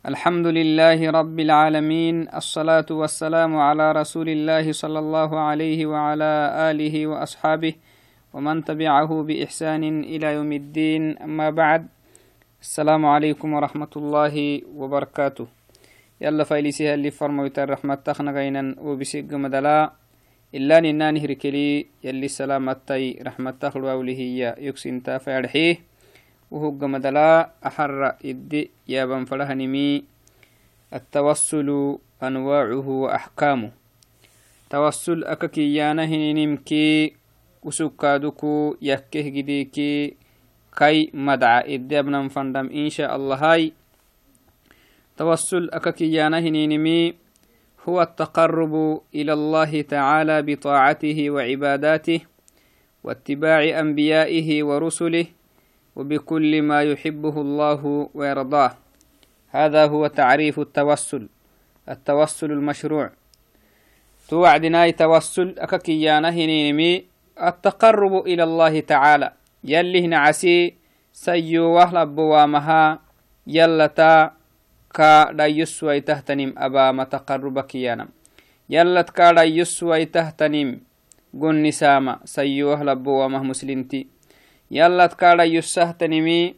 الحمد لله رب العالمين الصلاة والسلام على رسول الله صلى الله عليه وعلى آله وأصحابه ومن تبعه بإحسان إلى يوم الدين. أما بعد السلام عليكم ورحمة الله وبركاته. يلا فايلسيها اللي فرمويت الرحمة تخنغينا وبسيق مدلا إلا ننا نهركلي يلي سلامتي رحمة تخلوا هي يكسن تافع وهو مدلا أحر إدي يابن فرهنمي التوسل أنواعه وأحكامه توسل أككيانا هنمكي وسكادكو يكه جديكي كي مدعى إدي أبنا فندم إن شاء الله هاي توسل أككيانا هنمي هو التقرب إلى الله تعالى بطاعته وعباداته واتباع أنبيائه ورسله وبكل ما يحبه الله ويرضاه. هذا هو تعريف التوسل التوسل المشروع. توعدنا توسل أككيانا هنينمي التقرب إلى الله تعالى. يلي نعسي سيو وهلب بوامها يلتا كا دا يسوي تهتنم أبا تقربك يانا يلت كا دا يسوي تهتنم قن نسامة سيو وهلب بوامه مسلمتي yallat kaadha yussahtanimi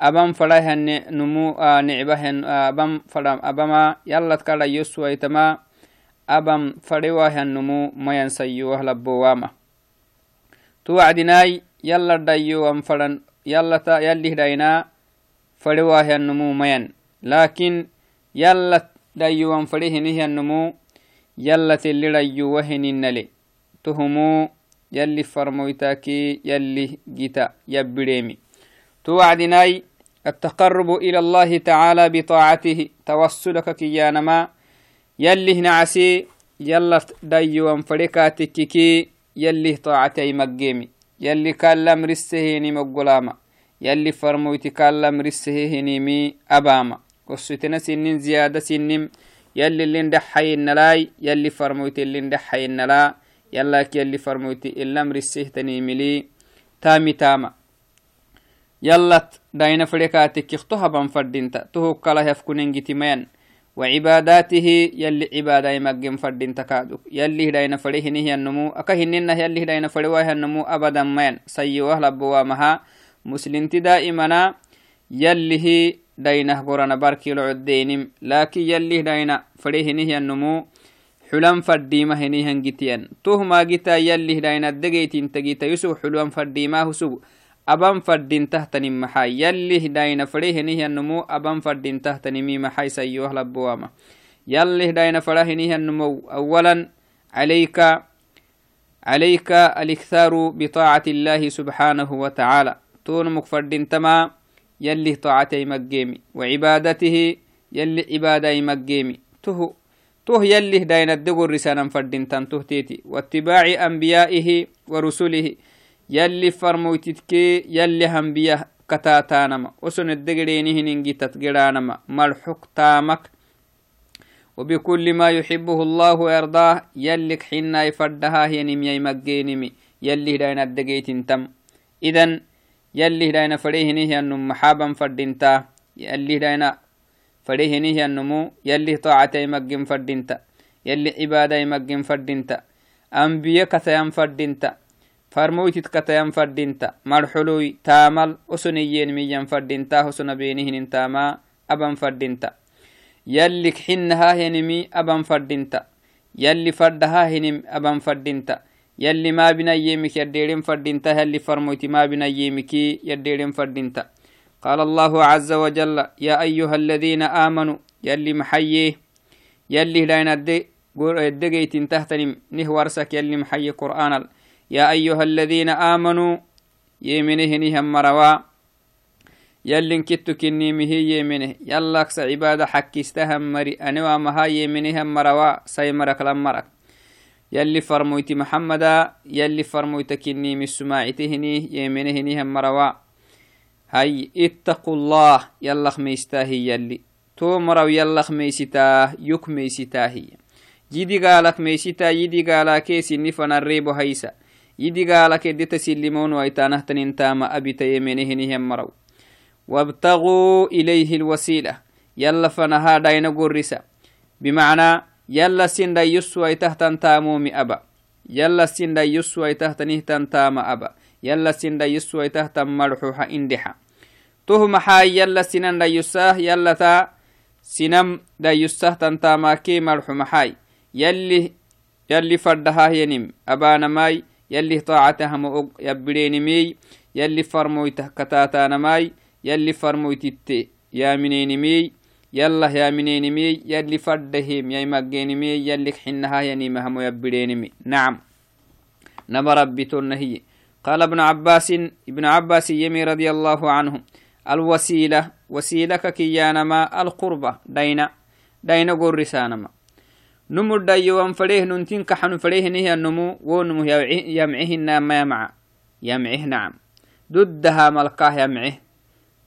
aban fadhahanne numu nicbahen aban fadha abama yallat kaadha yuswaitama aban fadhewahan numu mayan sayyuwah labbowama tu wacdinai yalla dhayowan fadhan yallata yallihdaina fadhewahan numu mayan lakin yallat dhayowan fadhehinihan numu yallatili dhayyuwaheninale tuhumu يلي فرمويتاكي يلي جيتا يبريمي توعدناي التقرب إلى الله تعالى بطاعته. توسلك كيانما يلي نعسي يلا دايوان فريكاتككي يلي طاعتي مقيمي. يلي كلم رسهيني مقلاما يلي فرمويتي كلم رسهيني مي أباما. قصتنا سنين زيادة سنين. يلي اللي ندحي النلاي يلي فرمويتي اللي ندحي النلاي يلاك يلي فرموتي إلا مرسيهتني ملي تامي تاما. يلت داين فريكاتك اختها بنفردينتا تهو كلا يفكنين جتمين وعباداته يلي عبادة يمجن فردين تكادك يلي داين فريه هي النمو. أكهنين يلي داين فريه النمو. أبدا مين سيوه لبوا مها. مسلم دائما يلي داينه قرنا باركي العدينم لكن يلي داين فريه هي النمو xulan fadhiima henihan gitiyan tuhmaa gita yallih dhainadegeytinta gita yusuf xuluan fadhiimaa husub aban fadhintahtanin maxay yallih dhaina fadhe henihannumo aban fadhintahtanimi maxay sayyoh labboama yallih dhaina fadha henihannumo awalan عليك عليك الإكثار بطاعة الله سبحانه وتعالى تون مكفردين تما يلي طاعتي مجيمي وعبادته يلي عبادة مجيمي تهو توه يلي داين الدقر رسانا فردين تنتهتيتي واتباع أنبيائه ورسله يلي فرموتتكي يلي أنبياء كتاتانما. وسن الدقرينه ننجي تتقرانما. ملحق تامك. وبكل ما يحبه الله ويرضاه يلك حنا يفردها هي نمي مجينمي يلي داين الدقيت تم. إذن يلي داين فريه نهي أنم محابا فردينتا يلي داين فديهنه النمو يلي طاعتي مجن فردينتا يلي عبادة مجن فردينتا أنبياء كتيان فردينتا فرمويتت كتيان فردينتا مرحلوي تامل أسنيين ميان فردينتا حسن بينهن تاما أبن فردينتا يلي حنها هنمي أبن فردينتا يلي فردها هنم أبن فردينتا يلي ما بنا يمك يديرين فردينتا يلي فرمويتي ما قال الله عز وجل يا أيها الذين آمنوا يلي محييه يلي لين الدقيت تهتنم نهورسك يلي محيي قرآن يا أيها الذين آمنوا يمنه نهم مروا يلي كتو كني مهي يمنه يلا أكس عبادة حكي استهم مري أنوا مها يمنهم مروا سيمرك لمرك. يلي فرمويت محمدا يلي فرمويت كني من سماعتهني يمنه نهم مروا. هاي اتقوا الله يلا ميستاهي يلي تومرو يلا ميستاه يك ميستاهي يدي قالك ميستا يدي قالك سنفن الريب هيسا يدي قالك ديت سلمون ويتانه تنتام أبي تيمينه نهم مرو وابتغوا إليه الوسيلة يلا فنها داين قرسا بمعنى يلا دا يسوى تهتن تامومي أبا يلا دا يسوى تهتنه تام أبا يلا سين دا يسوى تهتن مرحوها اندحا tuhu maxaa yalla sinan dhayyusah yallata sinam dhayyusah tantaamaakee marxu maxaay yalli yalli fadhahahyanim abaanamaay yalli taacatahama og yabbidheenimey yalli farmoytah kataataanamaay yalli farmoytitte yaamineenimey yallah yaamineenimey yalli fadhahem yaymageenimey yalli xinahahyanimahamo yabbidheenimi nacam nama rabbitonnahiye قال ابن عباس ابن عباس يمي رضي الله عنه الوسيلة. وسيلة كيانما القربة. دينا دينا قرسانما نمو دايوان فريه ننتين كحن فريه نهي النمو. ونمو يمعه ما يمع. يمعه نعم. ضدها ملقاه يمعه.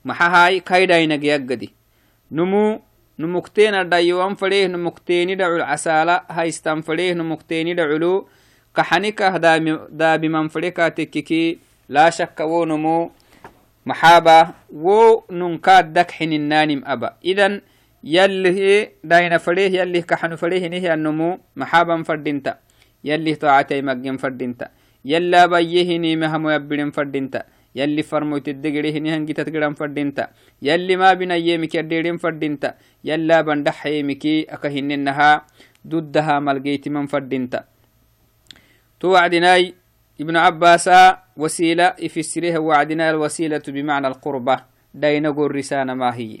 محاهاي كاي داينا يقدي نمو نمكتين دايوان فريه نمكتين دعو العسالة. هايستان فريه نمكتين دعو كحنكه دابي من فريكا لا شك ونمو. محابا و ننكاد دك حين النانم أبا إذن يلي داين فريه يلي كحن فريه نهي النمو محابا فردنتا يلي طاعتي مجن فردنتا يلا بيهني مهم يبدن فردنتا يلي فرمو تدقريه نهن جتتقرن فردنتا يلي ما بنا يمك يديرين من ابن عباس وسيلة في وعدنا الوسيلة بمعنى القربة. دين رسالة ما هي.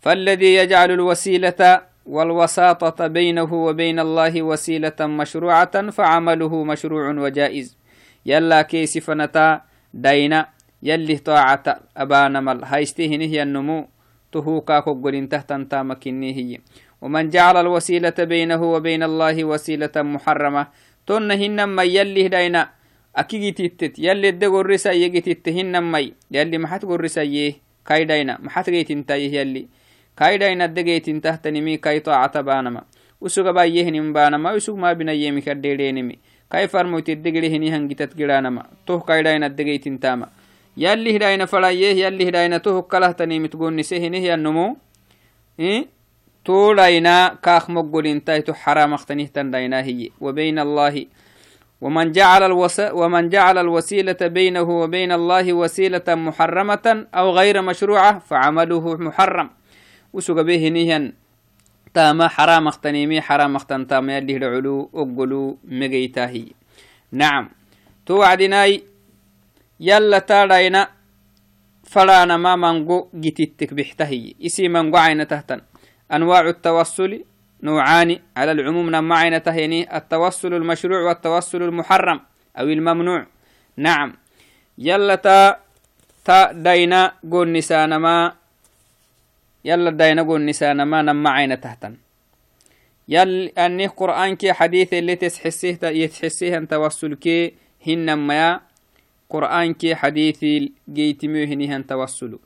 فالذي يجعل الوسيلة والوساطة بينه وبين الله وسيلة مشروعة فعمله مشروع وجائز. يلا كيس فنتا دينا يلي طاعة أبانا مل هايستهن هي النمو تهوكا كقول تحت هي. ومن جعل الوسيلة بينه وبين الله وسيلة محرمة. تنهن ما يلي دينا akigitittet yalli edde gorrisaye gititte hinnammai yalli maxat gorrisaye kaidayna maxat geytintayih yalli kaidayna adde geytintahtanimi kai taacata baanama usuga bayyehinin baanama usug maabinayemi kadheedheenimi kai farmoyt edde gedehini hangitat gidaanama toh kaidayna adde geytintama yalli hidayna fadayeh yalli hidayna toh kalahtanimit gonnise hinih مقولين تايتو حرام اختنيه دينا هي وبين الله ومن جعل, الوس... ومن جعل الوسيلة بينه وبين الله وسيلة محرمة أو غير مشروعة فعمله محرم. وسوق به نيهن. تاما حرام اختنيمي حرام اختن تاما يلي العلو أقلو مجيتاهي نعم. توعدناي يلا تارينا فلانا ما منقو جتتك بحتهي إسي منقو عين تهتن. أنواع التوصل نوعان على العموم نمعنا تهيني التوسل المشروع والتوسل المحرم أو الممنوع. نعم. يلا تا تا دينا قول نسانما يلا دينا قول نسانما نمعنا تهتن يل أني قرآن كي حديث اللي تسحسيه يتحسيه أن توسل كي هنما قرآن كي حديث جيتمو هنيهن توسل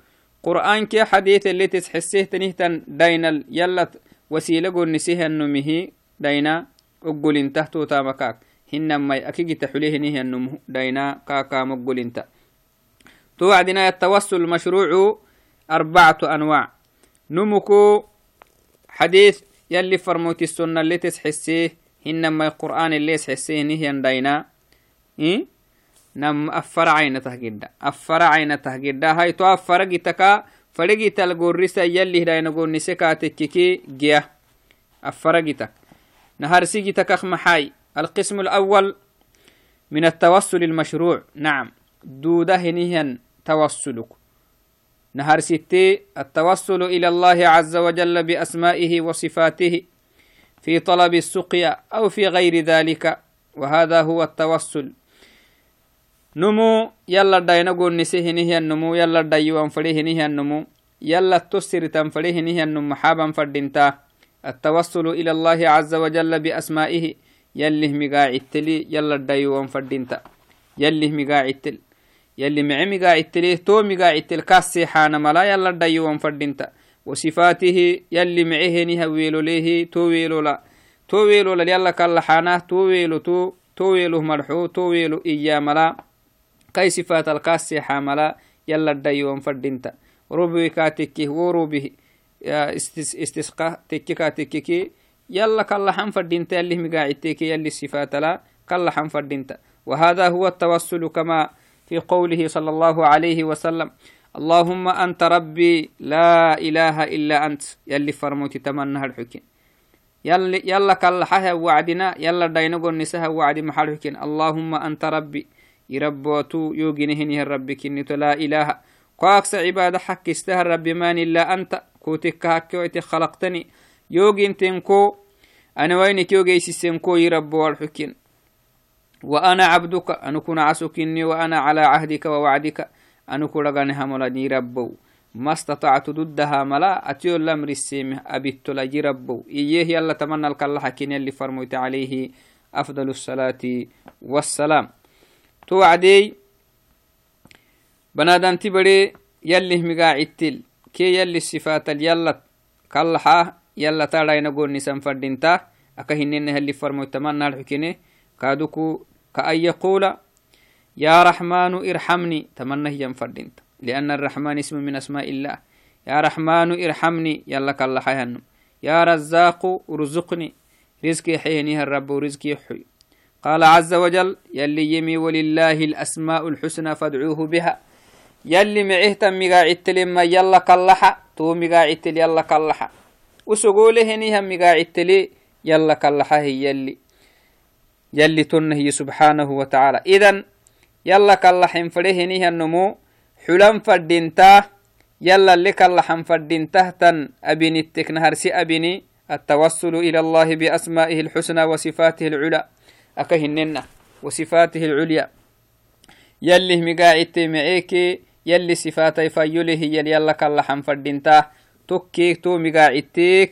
قرآن كي حديث اللي تسحسيه تنهتن دينا يلا wasiila gonnisehiannumihi daina oggolinta totamakaak hinamai akigita xulehinihiannum daina kaakaam oggolinta wacdina التوسل مشروع أربعة أنواع. نمكو حديث يلي فرموت السنة اللي تسحسيه هنما القرآن اللي تسحسيه نهيان داينا. إيه؟ نم أفر عين تهجدا أفر عين تهجدا هاي تو أفر جتكا فرقيتال قرسا يلي هداينا قرنسي كاتككي جيا أفرقتك نهار سيجتك أخمحاي القسم الأول من التوسل المشروع نعم دودة هنيهن توسلك نهار ستي التوسل إلى الله عز وجل بأسمائه وصفاته في طلب السقيا أو في غير ذلك وهذا هو التوسل نمو يلا داينا قول نسيه نهي النمو يلا دايوان فريه نهي النمو يلا تسر تنفريه نهي النمو حابا فردنتا التوسل إلى الله عز وجل بأسمائه يلي مقاعدتلي يلا دايوان فردنتا يلي مقاعدتل يلي معي مقاعدتلي تو مقاعدتل كاسي حانا ملا يلا دايوان فردنتا وصفاته يلي معيه نهويلو ليه تو ويلو لا تو ويلو لا يلا الكاسي حاملا يلا الدايوان فردينتا روبي كاتكي وروبه استسقى تككا تككي يلا كلا حن فردينتا يلي مقاعدتك يلي الصفات لا كلا حن فردينتا وهذا هو التوسل كما في قوله صلى الله عليه وسلم. اللهم أنت ربي لا إله إلا أنت يلي فرموتي تمنى الحكين يلي يلا كلا حها وعدنا يلا دينقو النساء وعد محل حكين. اللهم أنت ربي يربوتو يوجنهني الرب كنتو لا إله. قاكس عبادة حق استهر ربي مان إلا أنت. كوتك هكويت خلقتني. يوجين تنكو. أنا وينك يوجي سيسنكو يربو الحكين وأنا عبدك. أن كن عسكني وأنا على عهدك ووعدك. أن كن هملني ربو. ما استطعت ضدها ملا. أتيو الأمر السيم أبيت لجي ربو. إيه يلا تمنى الكالله حكين اللي فرميت عليه. أفضل الصلاة والسلام. توعدي بنادان تبري يلي مقاعدتل كي يلي الصفات يلا كالحا يلا تالا ينقول نسان فردينتا. أكهنين اللي فرميت تمنى الحكينه كادوكو كأن يقول يا رحمن ارحمني. تمنى هي فردينتا. لأن الرحمن اسم من أسماء الله. يا رحمن ارحمني. يلا حيهن يا رزاق ارزقني. رزقي حينيها الرب ورزقي حي. قال عز وجل يلي يمي ولله الأسماء الحسنى فادعوه بها. يلي معهت مقاعدت لما يلا كاللحا تو مقاعدت يلا كاللحا وسقوله هنيها مقاعدت لي يلا كاللحا هي يلي. يلي تنهي سبحانه وتعالى. إذن يلا كاللحن فرهنيها النمو حلم فردينتا يلا لك اللحن فردينته تن أبني التكنهرسي أبني التوسل إلى الله بأسمائه الحسنى وصفاته العلى. أكهننا وصفاته العليا يلي مقاعد معيك يلي صفاتي فيله يلي يلا كلا حن فردينتا تكيك تو مقاعدتك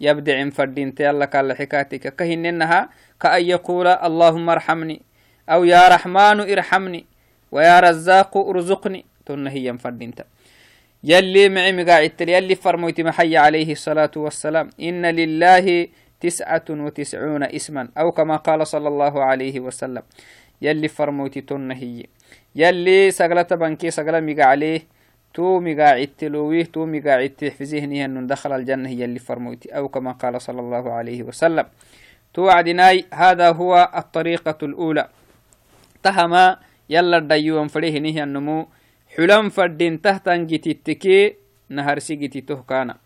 يبدع فردينتا يلا كلا حكاتك كهننها كأن يقول اللهم ارحمني أو يا رحمن ارحمني ويا رزاق ارزقني تنهي فردينتا يلي معي مقاعد يلي فرموت محي عليه الصلاة والسلام إن لله تسعة وتسعون اسما أو كما قال صلى الله عليه وسلم يلي فرموت تنهي يلي سقلة بنكي سقلة مقا عليه تو مقاعد تلويه تو مقاعد تحفزيه أن دخل الجنة يلي فرموت أو كما قال صلى الله عليه وسلم. توعدناي هذا هو الطريقة الأولى. تهما يلا الديوان فريه نهي النمو حلم فردين تهتن جتتكي نهر سيجتي تهكانا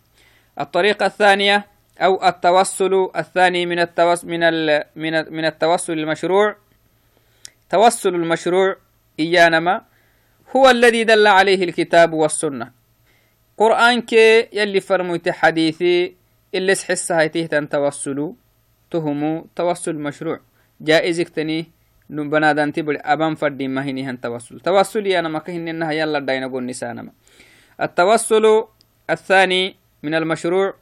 الطريقة الثانية أو التوسل الثاني من التوس من ال من من التوسل المشروع. توسل المشروع إيانما هو الذي دل عليه الكتاب والسنة. قرآن كي يلي فرموت حديثي اللي سحسها يتيه توسلوا تهموا توسل مشروع. جائزك تني بنادان تبر أبان فردي ما هني هن توسل. توسل أنا ما كهن إنها يلا داينا قول نسانما. التوسل الثاني من المشروع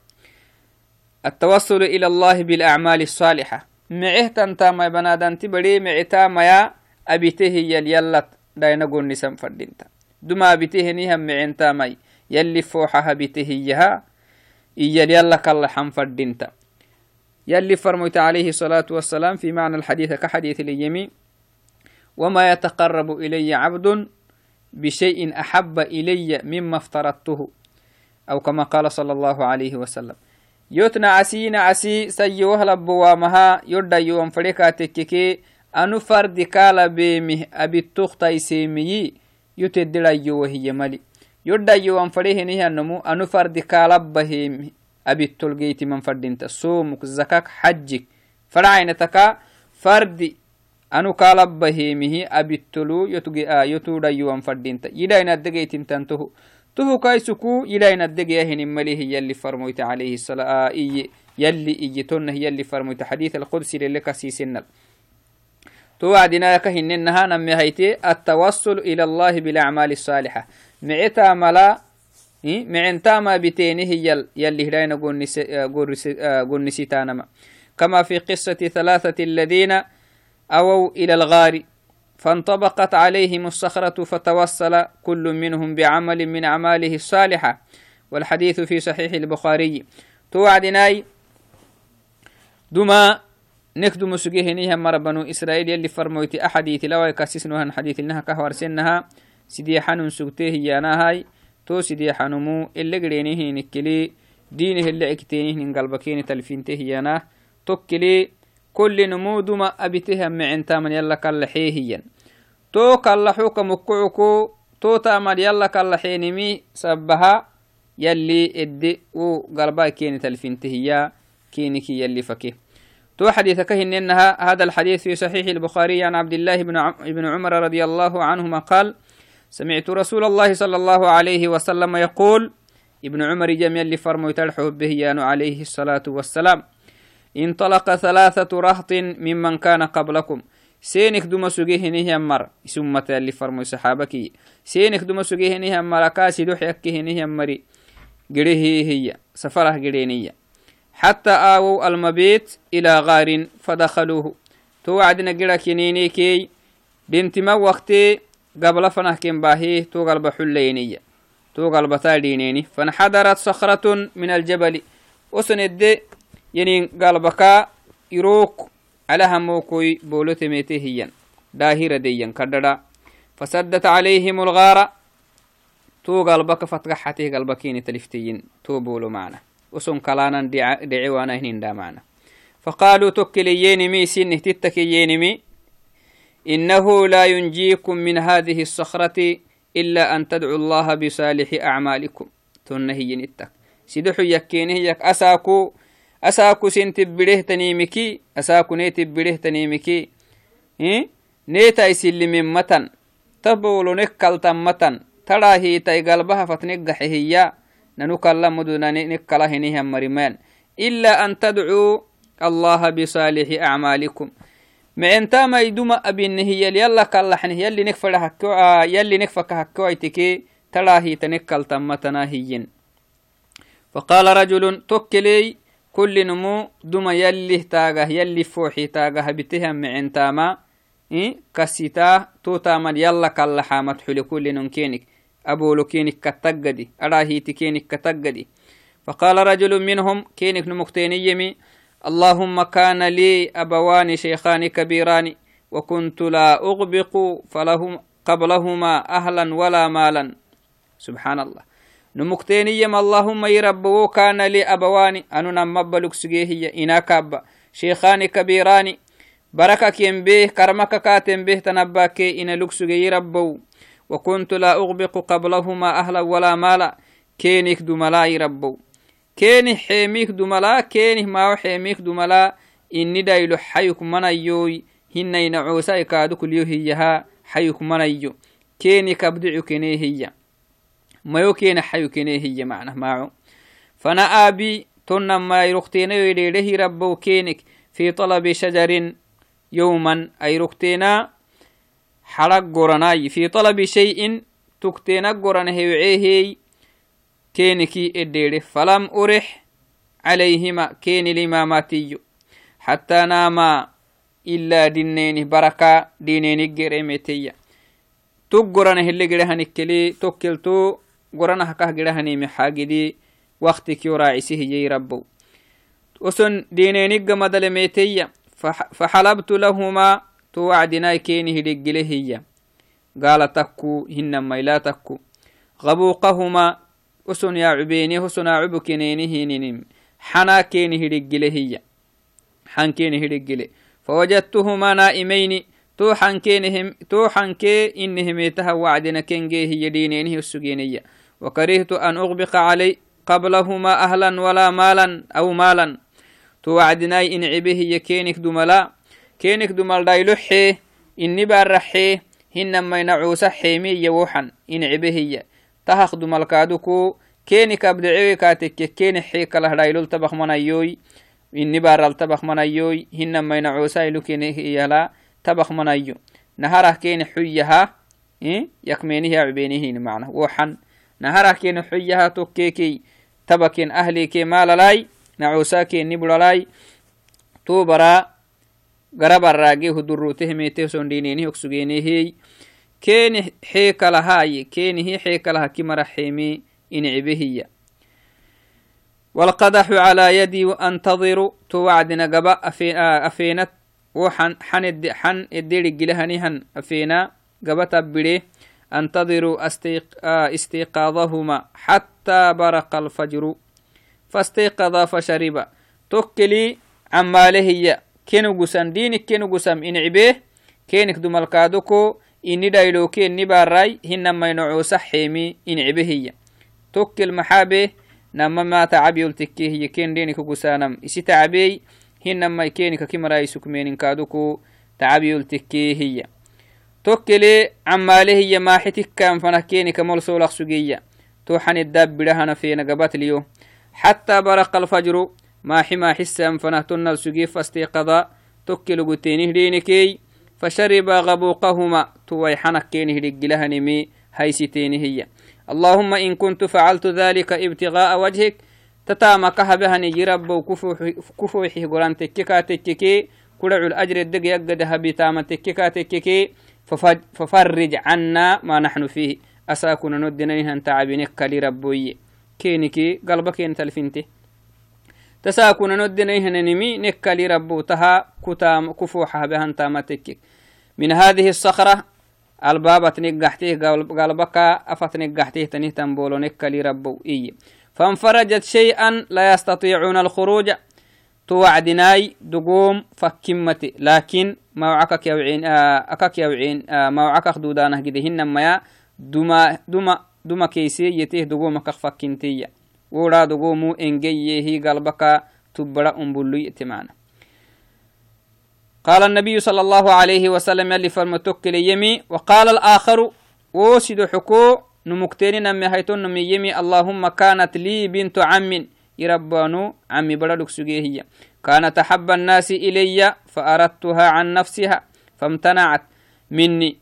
التوسل إلى الله بالأعمال الصالحة. معه تنتا بنادان تبري معتا ما أبيته يلا داينا قول نسان فردينتا. دما أبيته نيهم معنتا ماي يلي فوحها بيته يها إيا يلا كالله حن فردينتا. يلي فرميت عليه الصلاة والسلام في معنى الحديث كحديث اليمين وما يتقرب إلي عبد بشيء أحب إلي مما افترضته. أو كما قال صلى الله عليه وسلم يوتنا عسينا عسي سي وهلب وامها يرد يوم فريكا تككي أنو فرد كالا بيمه أبي التوختا سيمي يتدل وهي ملي يرد يوم فريه نهي النمو أنو فرد كالا بهيمه أبي التلقيت من فردينت صومك زكاك حجك فرعينتك فردي anu kalabahemihi abittolu yotudayyuwan fadinta yidainadegetintantohu tuhu kaisuku yidainadegeyahinimalihi yalli farmoyte alayhi iye yalli iye tonnah yalli farmoyte xadith alqudsi lele kasisinal تو وعدنا كهننها نمي هيتي التوصل إلى الله بالأعمال الصالحة. معتا ملا معنتا ما بتينه يل يلي هداينا قول نسيتانما. كما في قصة ثلاثة الذين أووا إلى الغار. فانطبقت عليهم الصخرة فتوصل كل منهم بعمل من أعماله الصالحة والحديث في صحيح البخاري. توعدناي دما نكدم سجيه نيها مر بنو إسرائيل يلي فرمويتي أحديث لو يكسسنوها حديث إنها كهور سنها سيدي حنون سجتيه يانا هاي تو سيدي حنمو اللي قرينيه نكلي دينه اللي إكتينه من قلبكين تلفينته يانا توكلي كل نمودما أبتهم معنتا من يلا كالحيهيا تو كالحوك مكعكو تو تامر يلا كالحينمي سبها يلي ادي و قلبا كيني تلفينته يا كينكي يلي فكيه تو حديثك إنها هذا الحديث في صحيح البخاري عن عبد الله بن عمر رضي الله عنهما قال سمعت رسول الله صلى الله عليه وسلم يقول ابن عمر جميع اللي يتلحوا به عليه الصلاة والسلام انطلق ثلاثة رهط ممن كان قبلكم سينك دم سجيه نهي مر. سمة اللي فرموا صحابك. سينك دم سجيه نهي مر. كاسي دوح يكيه نهي مري. قريه هي سفره قرينية حتى آووا المبيت إلى غار فدخلوه. توعدنا قرا كنيني كي. بنت ما وقتي قبل فنه كن باهي. تو قلب حلينية تو قلب تالينيني. فانحدرت صخرة من الجبل. وسند يعني قلبك يروك. على هموكوي بولو تميتي هي داهرة ديا كددا فسدت عليهم الغارة. تو قلبك فتقحته قلبكين تلفتين تو بولو معنا. وسن كلانا دعوانا هنين دا معنا فقالوا تكلي ينمي سنه تتكي ينمي إنه لا ينجيكم من هذه الصخرة إلا أن تدعوا الله بصالح أعمالكم. تنهي نتك سيدحو يكينه يك أساكو أساكو سنتبره تنيمكي أساكو نيتبره تنيمكي إيه؟ نيتا يسلم متن. تبولو نكال تمتن تراهي تاي قلبها فتنقح هي ننكلا مدنا نكلا هنيها مرمان إلا أن تدعوا الله بصالح أعمالكم. ما أنت ما يدوم أبين هي يلا كاللحن يلي نكفر هكو يلي نكفك هكو ايتكي تلاهي تنكل تمتنا هيين. فقال رجل توكلي. كل نمو دم يلي تاغه يلي فوحي تاغه بتهم معن تاما إيه؟ كسيتا توتا من يلا كاللحامت حلي كل ننكينك أبو لكينك كتقدي أراهي تكينك كتقدي. فقال رجل منهم كينك نمكتيني يمي اللهم كان لي أبوان شيخان كبيران وكنت لا أغبق فلهم قبلهما أهلا ولا مالا. سبحان الله. نمكتين يم اللهم يربو كان لي أبوان أنو نمبلك سجيه إنا كاب شيخان كبيران بركك ينبيه كرمك كاتم به تنباك إن لك سجيه ربو وكنت لا أغبق قبلهما أهلا ولا مالا كينك دملا يربو كيني حيميك دملا كيني ما حيميك دملا إني دايلو حيك منايوي هنا ينعوسا يكادو كل يوهيها حيك منايو كيني كبدعو كيني هي mayo kena hayu kene macna maaco fana aabi tonna mayruktenayo idheedhehi rabbow keenek fi طalabi shajarin yowman ayruktena xalag goranayi fi talabi shayin tuktena goran hewceehey keeneki edheedhe falam urix calayhima kenilimaamatiyo xataa naama ilaa dhineeni baraka dhineeni geremeteya tug gorana hele gerehanikeli tokkelto توكلتو قرن حكاه جرهني محاجدي وقتك يراعسه يي ربو وسن دينيني جمدل ميتية فحلبت لهما توعدنا كينه لجله قال تكو هنما لا تكو غبوقهما usun yaacubeni husunaacubu keneni hininim xanaa keeni hidhiggile hiya xan keeni hidhiggile fawajadtuhuma naa'imayni tooxankee inihimetaha wacdina kengee hiya dhiineenihi usugeniya wakarihtu an uqbiqa calay qablahuma ahlan walaa maalan aw maalan to wacdinai incibe hiya keenik dumala keenik dumal dhayloxee ini baaraxee hinamaina cuusa xeemiya woxan incibe hiya tahaq dumalkaaduku keni kabdecewe kaatekke keni xikalah dhaylol tabak manayoy ini baral tabak manayoy hinamayna coosailu kene yala tabak manayo naharah keni xuyaha yakmenihi acubenihin mana woxan naharah keni xuyaha tokkekey naharahkeen xuyaha tokkeekey tabaken ahleekee maalalay nacosaakee nibulalay tuubara garabarraage hudurutehmeete sondhineeni hoksugeenehey keeni xeekalahaaye keenihi xeekalaha kimaraxeeme inicibehiya walqadaxu calaa yadii antadiru to wacdina gaba afeenat wo xan edderigilahanihan afeena gaba tabbidhe أفينا قبا تبري أنتظر استيق استيقاظهما حتى برق الفجر. فاستيقظ فشرب توكلي عماله هي كينو قسم دينك كينو قسم إن عبيه كينك دمالكادوكو إني دايلوكي إني باراي هنما ينعوس حيمي إن عبيه هي. توكل محابه. نما ما تعب يلتكي هي. كين دينك قسانم إسي تعبي. هنما كينك كمرأي سكمين كادوكو. تعب يلتكي هي. توكلي عماله هي ما كان فنكينك مول سولق سجية توحن الدب لهنا فينا قبات اليوم حتى برق الفجر ما حما حسا فنهتن السجيف فاستيقظ توكل قتينه دينكي فشرب غبوقهما تويحنك كينه لقلها نمي هيستين هي اللهم إن كنت فعلت ذلك ابتغاء وجهك تتاما كهبها نجي رب كفوحي قران تككا تككي كرع الأجر الدق يقدها بتاما تككا تككي ففرج عنا ما نحن فيه. أساكنا ندنا نهن تعبينك لربوي كينكي قلبك أنت الفنتي. تساكنا ندنا نهن نمي نك لربو تها كتام كفوحها بهن تامتك من هذه الصخرة البابة نقحته قلبك أفت نقحته تنه تنبولو نك لربو. إيه فانفرجت شيئا لا يستطيعون الخروج. توعدناي دقوم فكمتي. لكن موعكك يوعين آه أكك يوعين آه موعكك دودانه جدهن ما دما دما دما كيسي يته دقومك فكنتية ورا دقومو إنجي هي قلبك تبرأ أمبلو يتمانا. قال النبي صلى الله عليه وسلم يلي فرمتك يمي وقال الآخر وسد حكو نمكتين نمي هيتون نمي يمي اللهم كانت لي بنت عم يربانو عمي بردك سجيه كانت أحب الناس إلي فأردتها عن نفسها فامتنعت مني.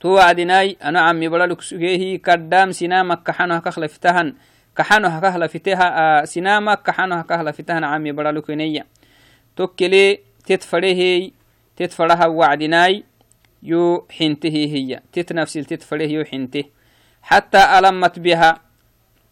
توعدناي أنا عمي بردك سجيه كدام سنامك كحنها كخلفتهن كحنها كخلفتها آه سنامك كحنها كخلفتهن عمي بردك نية توكلي تتفره تتفرها وعدناي يو حنته هي. تتنفسل تتفره يو حنته. حتى ألمت بها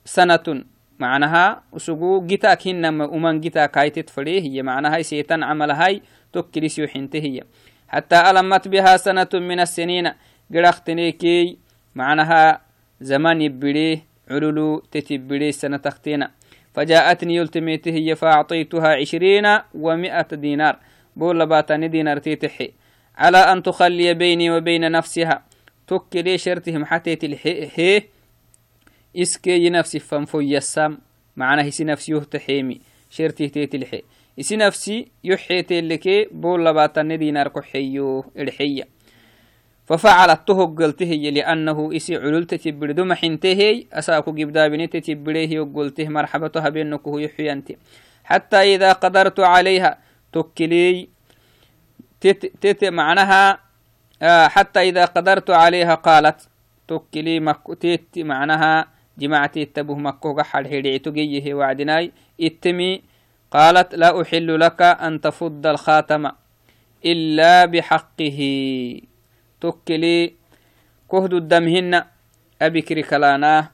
سنة. معناها وسقو جتاك هنما ومن جتاك هاي تتفريه هي. معناها سيتان عمل هاي تكريس يحنته هي. حتى ألمت بها سنة من السنين قرختنيكي معناها زمان يبريه علولو تتبريه سنة تختينا. فجاءتني يلتميته هي فأعطيتها عشرين ومئة دينار. بول باتاني دينار تيتحي. على أن تخلي بيني وبين نفسها. تكري شرتهم حتى تلحيه يسام معنا هسي نفسي يهتحيمي شرتي تيتلحي إسي نفسي يحيتي اللكي بول لباتن دينار كحيو الحية. ففعلت تهق قلته لأنه إسي عللت تبردو محنته أساكو قبدا بنت تبريه وقلته مرحبتها بأنكه يحيانتي حتى إذا قدرت عليها تكلي تت, تت معناها آه حتى إذا قدرت عليها قالت تكلي مك تت معناها جماعتي التبه مكو قحل هيدعتو جيه وعدناي. اتمي قالت لا أحل لك أن تفض الخاتم إلا بحقه. تكلي كهد الدمهن. أبكر كلاناه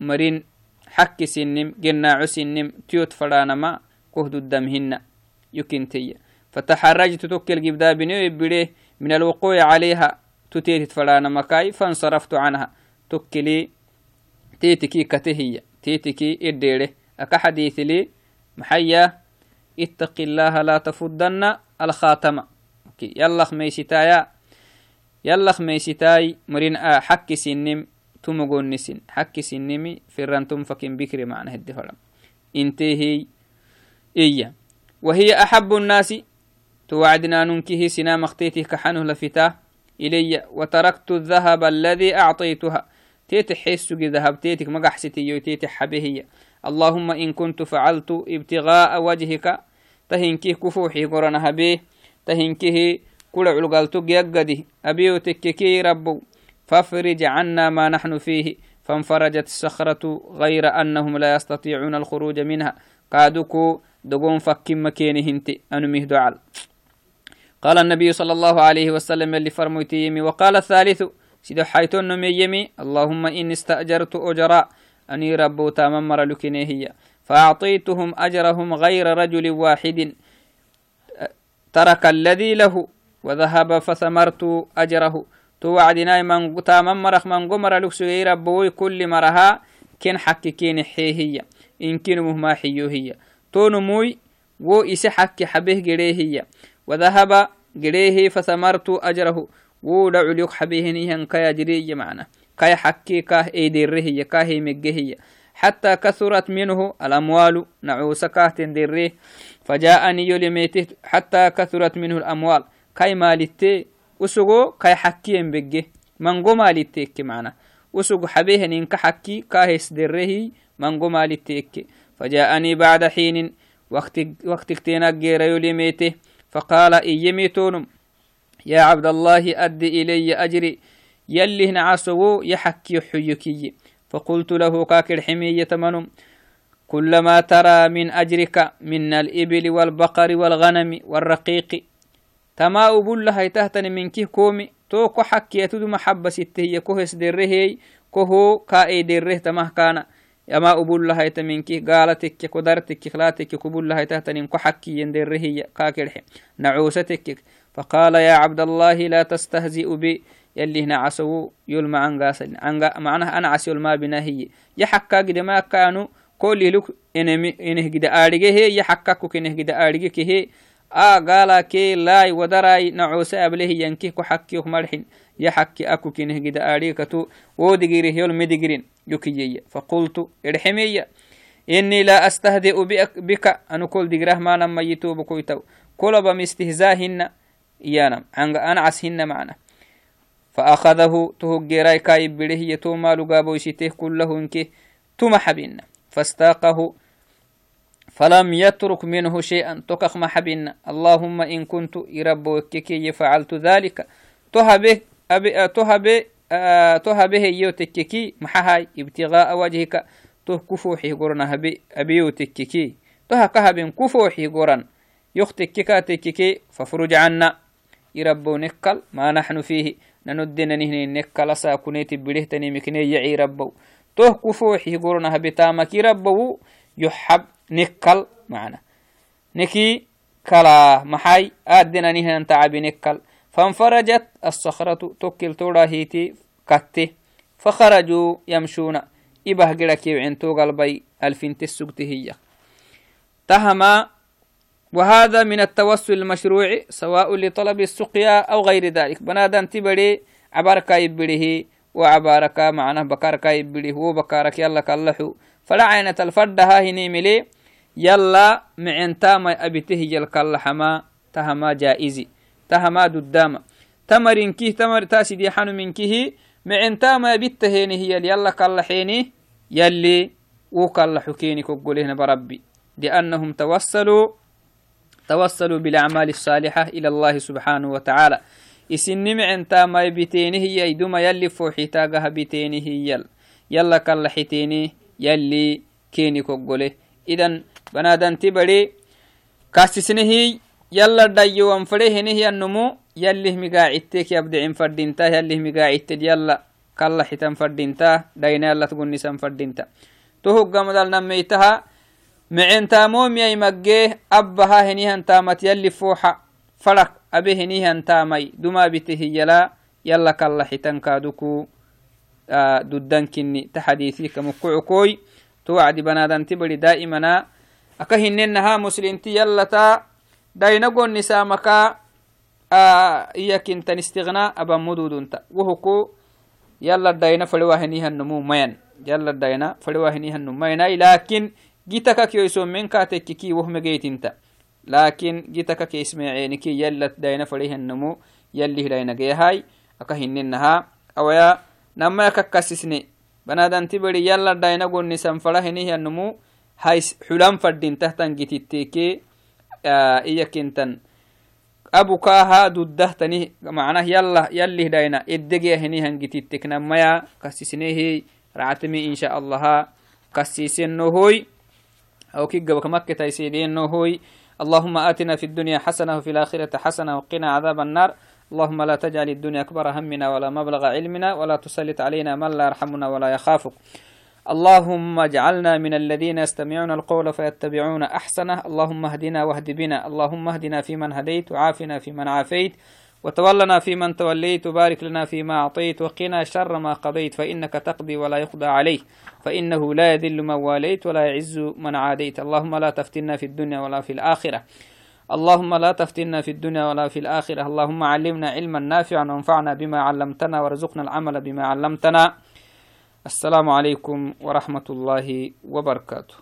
مرين حك سنم. جناع سنم. تيوت فرانما كهد الدمهن. يكنتي فتحرجت تكل جبدا بنيو من الوقوع عليها. تتيت فلانا مكاي فانصرفت عنها. تكلي تيتكي كتهي تيتكي إديره أكا حديث لي محيا اتق الله لا تفضن الخاتم. يلا خميستايا. يلا خميستاي مرين آ حكي سنم تمغون نسن. حكي سنمي فرانتم فكين بكري معنى هدي فرم انتهي. إيا. وهي أحب الناس توعدنا ننكه سنا مختيته كحنه لفتا. إلي وتركت الذهب الذي أعطيتها. تيت حس ذهب تيتك مقحستي يوتيت حبهي اللهم إن كنت فعلت ابتغاء وجهك تهنكيه كفوحي قرنها به تهنكيه كل علقالتك يقدي أبيو تككي ربو فافرج عنا ما نحن فيه. فانفرجت الصخرة غير أنهم لا يستطيعون الخروج منها. قادوكو دقون فكين مكينهنتي أنميه دعال. قال النبي صلى الله عليه وسلم اللي فرميتي وقال الثالث سيدو حيتون نميمي اللهم إني استأجرت أجراء أني ربو تاممر لكنيهية فأعطيتهم أجرهم غير رجل واحد. ترك الذي له وذهب فثمرت أجره. توعدنا من تاممرخ من قمر لكسوي ربوي كل مرها. كن حكي كين حيهية inkinumuh ma xiyo hiya tonumuy wo ise xakki xabeh gedhee hiya wadahaba gedheehi fasamartu ajrahu wo dhaculyok xabehenihan kaya jiriya macna kaya xakki kah eydere hiya kahe megge hiya حتى كثرت منه الأموال نعوس كاهتن دريه فجاءني يلميته حتى كثرت منه الأموال كاي مالتي وسوغو كاي حكي بجه منغو مالتيك معنا وسوغ حبيه نينك حكي كاهس دريه منغو مالتيك فجاءني بعد حين وقت وقت اكتينا غير يلميته فقال إيميتونم يا عبد الله أدي إلي أجري. يلي نعسو يحكي حيكي فقلت له كاكر حمية منم كلما ترى من أجرك من الإبل والبقر والغنم والرقيق. تما أبول لها تهتن من كيه كومي. توكو حكي يتدو محبة ستهي كوهس درهي كوهو كاي دره تمه كان. يما أبول لها يتمنكي قالتك. كدرتك خلاتك كبول لها تهتن. كو حكي يندرهي كاكر نعوستك. فقال يا عبد الله لا تستهزئ بي. يلي هنا عسو يلما عنقاس. عنقا معناها أنا عسي يلما بنا هي يحكا قد ما كانوا كل لك إنه إنه قد آرجه هي يحكا كنه قد آرجه كه آ قالا كي لاي ودراي نعوس أبله ينكي كحكي ومرحين يحكي أكو كنه قد آرجه كتو ودقيره يول مدقرين يكيي فقلت ارحمي. إني لا أستهدئ بك. أنا كل دقره ما نما يتوب كويتو. كل بمستهزاهن. يانا أنا عسهن معنا. فأخذه تهجيراي كايب بره يتوما لقابوشته كله انكه تما حبنا فاستاقه. فلم يترك منه شيئا. تكخ ما حبنا اللهم إن كنت يرب كي فعلت ذلك. تهبه أبي تهبه تهبه يوتككي محهاي ابتغاء وجهك. ته كفوحي قرنا هبي أبيو تككي ته كهب كفوحي قرن يختككا تككي ففرج عنا. يربو نكل ما نحن فيه نندننهن نكلا ساكنيت بريهتني مكني يعي ربو توه كفوحي قرنا بتامك ربو يحب نكل معنا نكي كلا محاي آدنا نهن تعبي نكل فانفرجت الصخرة توكل تودا هيتي كتي فخرجوا يمشون إبه قرك يوعين تو قلبي ألفين تسوقته هي تهما وهذا من التوسل المشروع سواء لطلب السقيا أو غير ذلك. بنادم تبري عبارك يبره وعبارك معناه بكارك يبره وبكارك يلا كاللحو. فلا عينة الفردها هني ملي. يلا معن تاما أبته يلكالحما تهما جائزي تهما دداما. تمرين كيه تمر تاسي حنو من كيه. معن تاما بيته هي يلا كالحيني يلي وكالحو كيني كقولهن بربي. لأنهم توسلوا توصلوا بالأعمال الصالحة إلى الله سبحانه وتعالى. إسن معنتا ما بتينه يدوم يلي فوحيتاقها بتينه يل. يلا كالحتيني يلي كيني كقوله إذن بنادن تبري كاسسنه يلا دايو وانفره هنه النمو يلي مقاعدتك يبدع فردينتا يلي مقاعدتك يلا كالحتن فردينتا داينا يلا تقول نسان فردينتا micintaamomiyai maggee abbaha henihantamat yalli fooxa farak abe henihantaamai dumabite hiyala yalla kalla xitankaduku duddankinni ta xadiisi kamukucukoi to wacdi banaadanti bari daa'imana aka hinennaha muslimti yallata dainagonisaamaka iyakintan istiqna abanmududunta wohuku yalla daina farewahenihannumu mayan yalla daina farewahenihannu mayanai laakin أبا مدودنت وهكو يلا داينا فلواهنيها النمو مين يلا داينا فلواهنيها النمو مين لكن جيتك كيسو من كاتك كي وهم جيتنت لكن جيتك كيس معينك يلا داينا فريه النمو يلي داينا جيهاي أكهننها أو يا نما ككسسني بنادن تبري يلا داينا. قلني سنفره هنيه النمو أو كي قبك مكة تيسيدين هوي. اللهم آتنا في الدنيا حسنة وفي الآخرة حسنة وقنا عذاب النار. اللهم لا تجعل الدنيا أكبر همنا ولا مبلغ علمنا ولا تسلط علينا من لا يرحمنا ولا يخافك. اللهم اجعلنا من الذين يستمعون القول فيتبعون أحسنه. اللهم اهدنا واهد بنا. اللهم اهدنا فيمن هديت وعافنا فيمن عافيت. وتولنا فيمن توليت وبارك لنا فيما أعطيت وقنا شر ما قضيت فإنك تقضي ولا يقضى عليه فإنه لا يذل من واليت ولا يعز من عاديت اللهم لا تفتنا في الدنيا ولا في الآخرة اللهم لا تفتنا في الدنيا ولا في الآخرة اللهم علمنا علما نافعا وانفعنا بما علمتنا وارزقنا العمل بما علمتنا السلام عليكم ورحمة الله وبركاته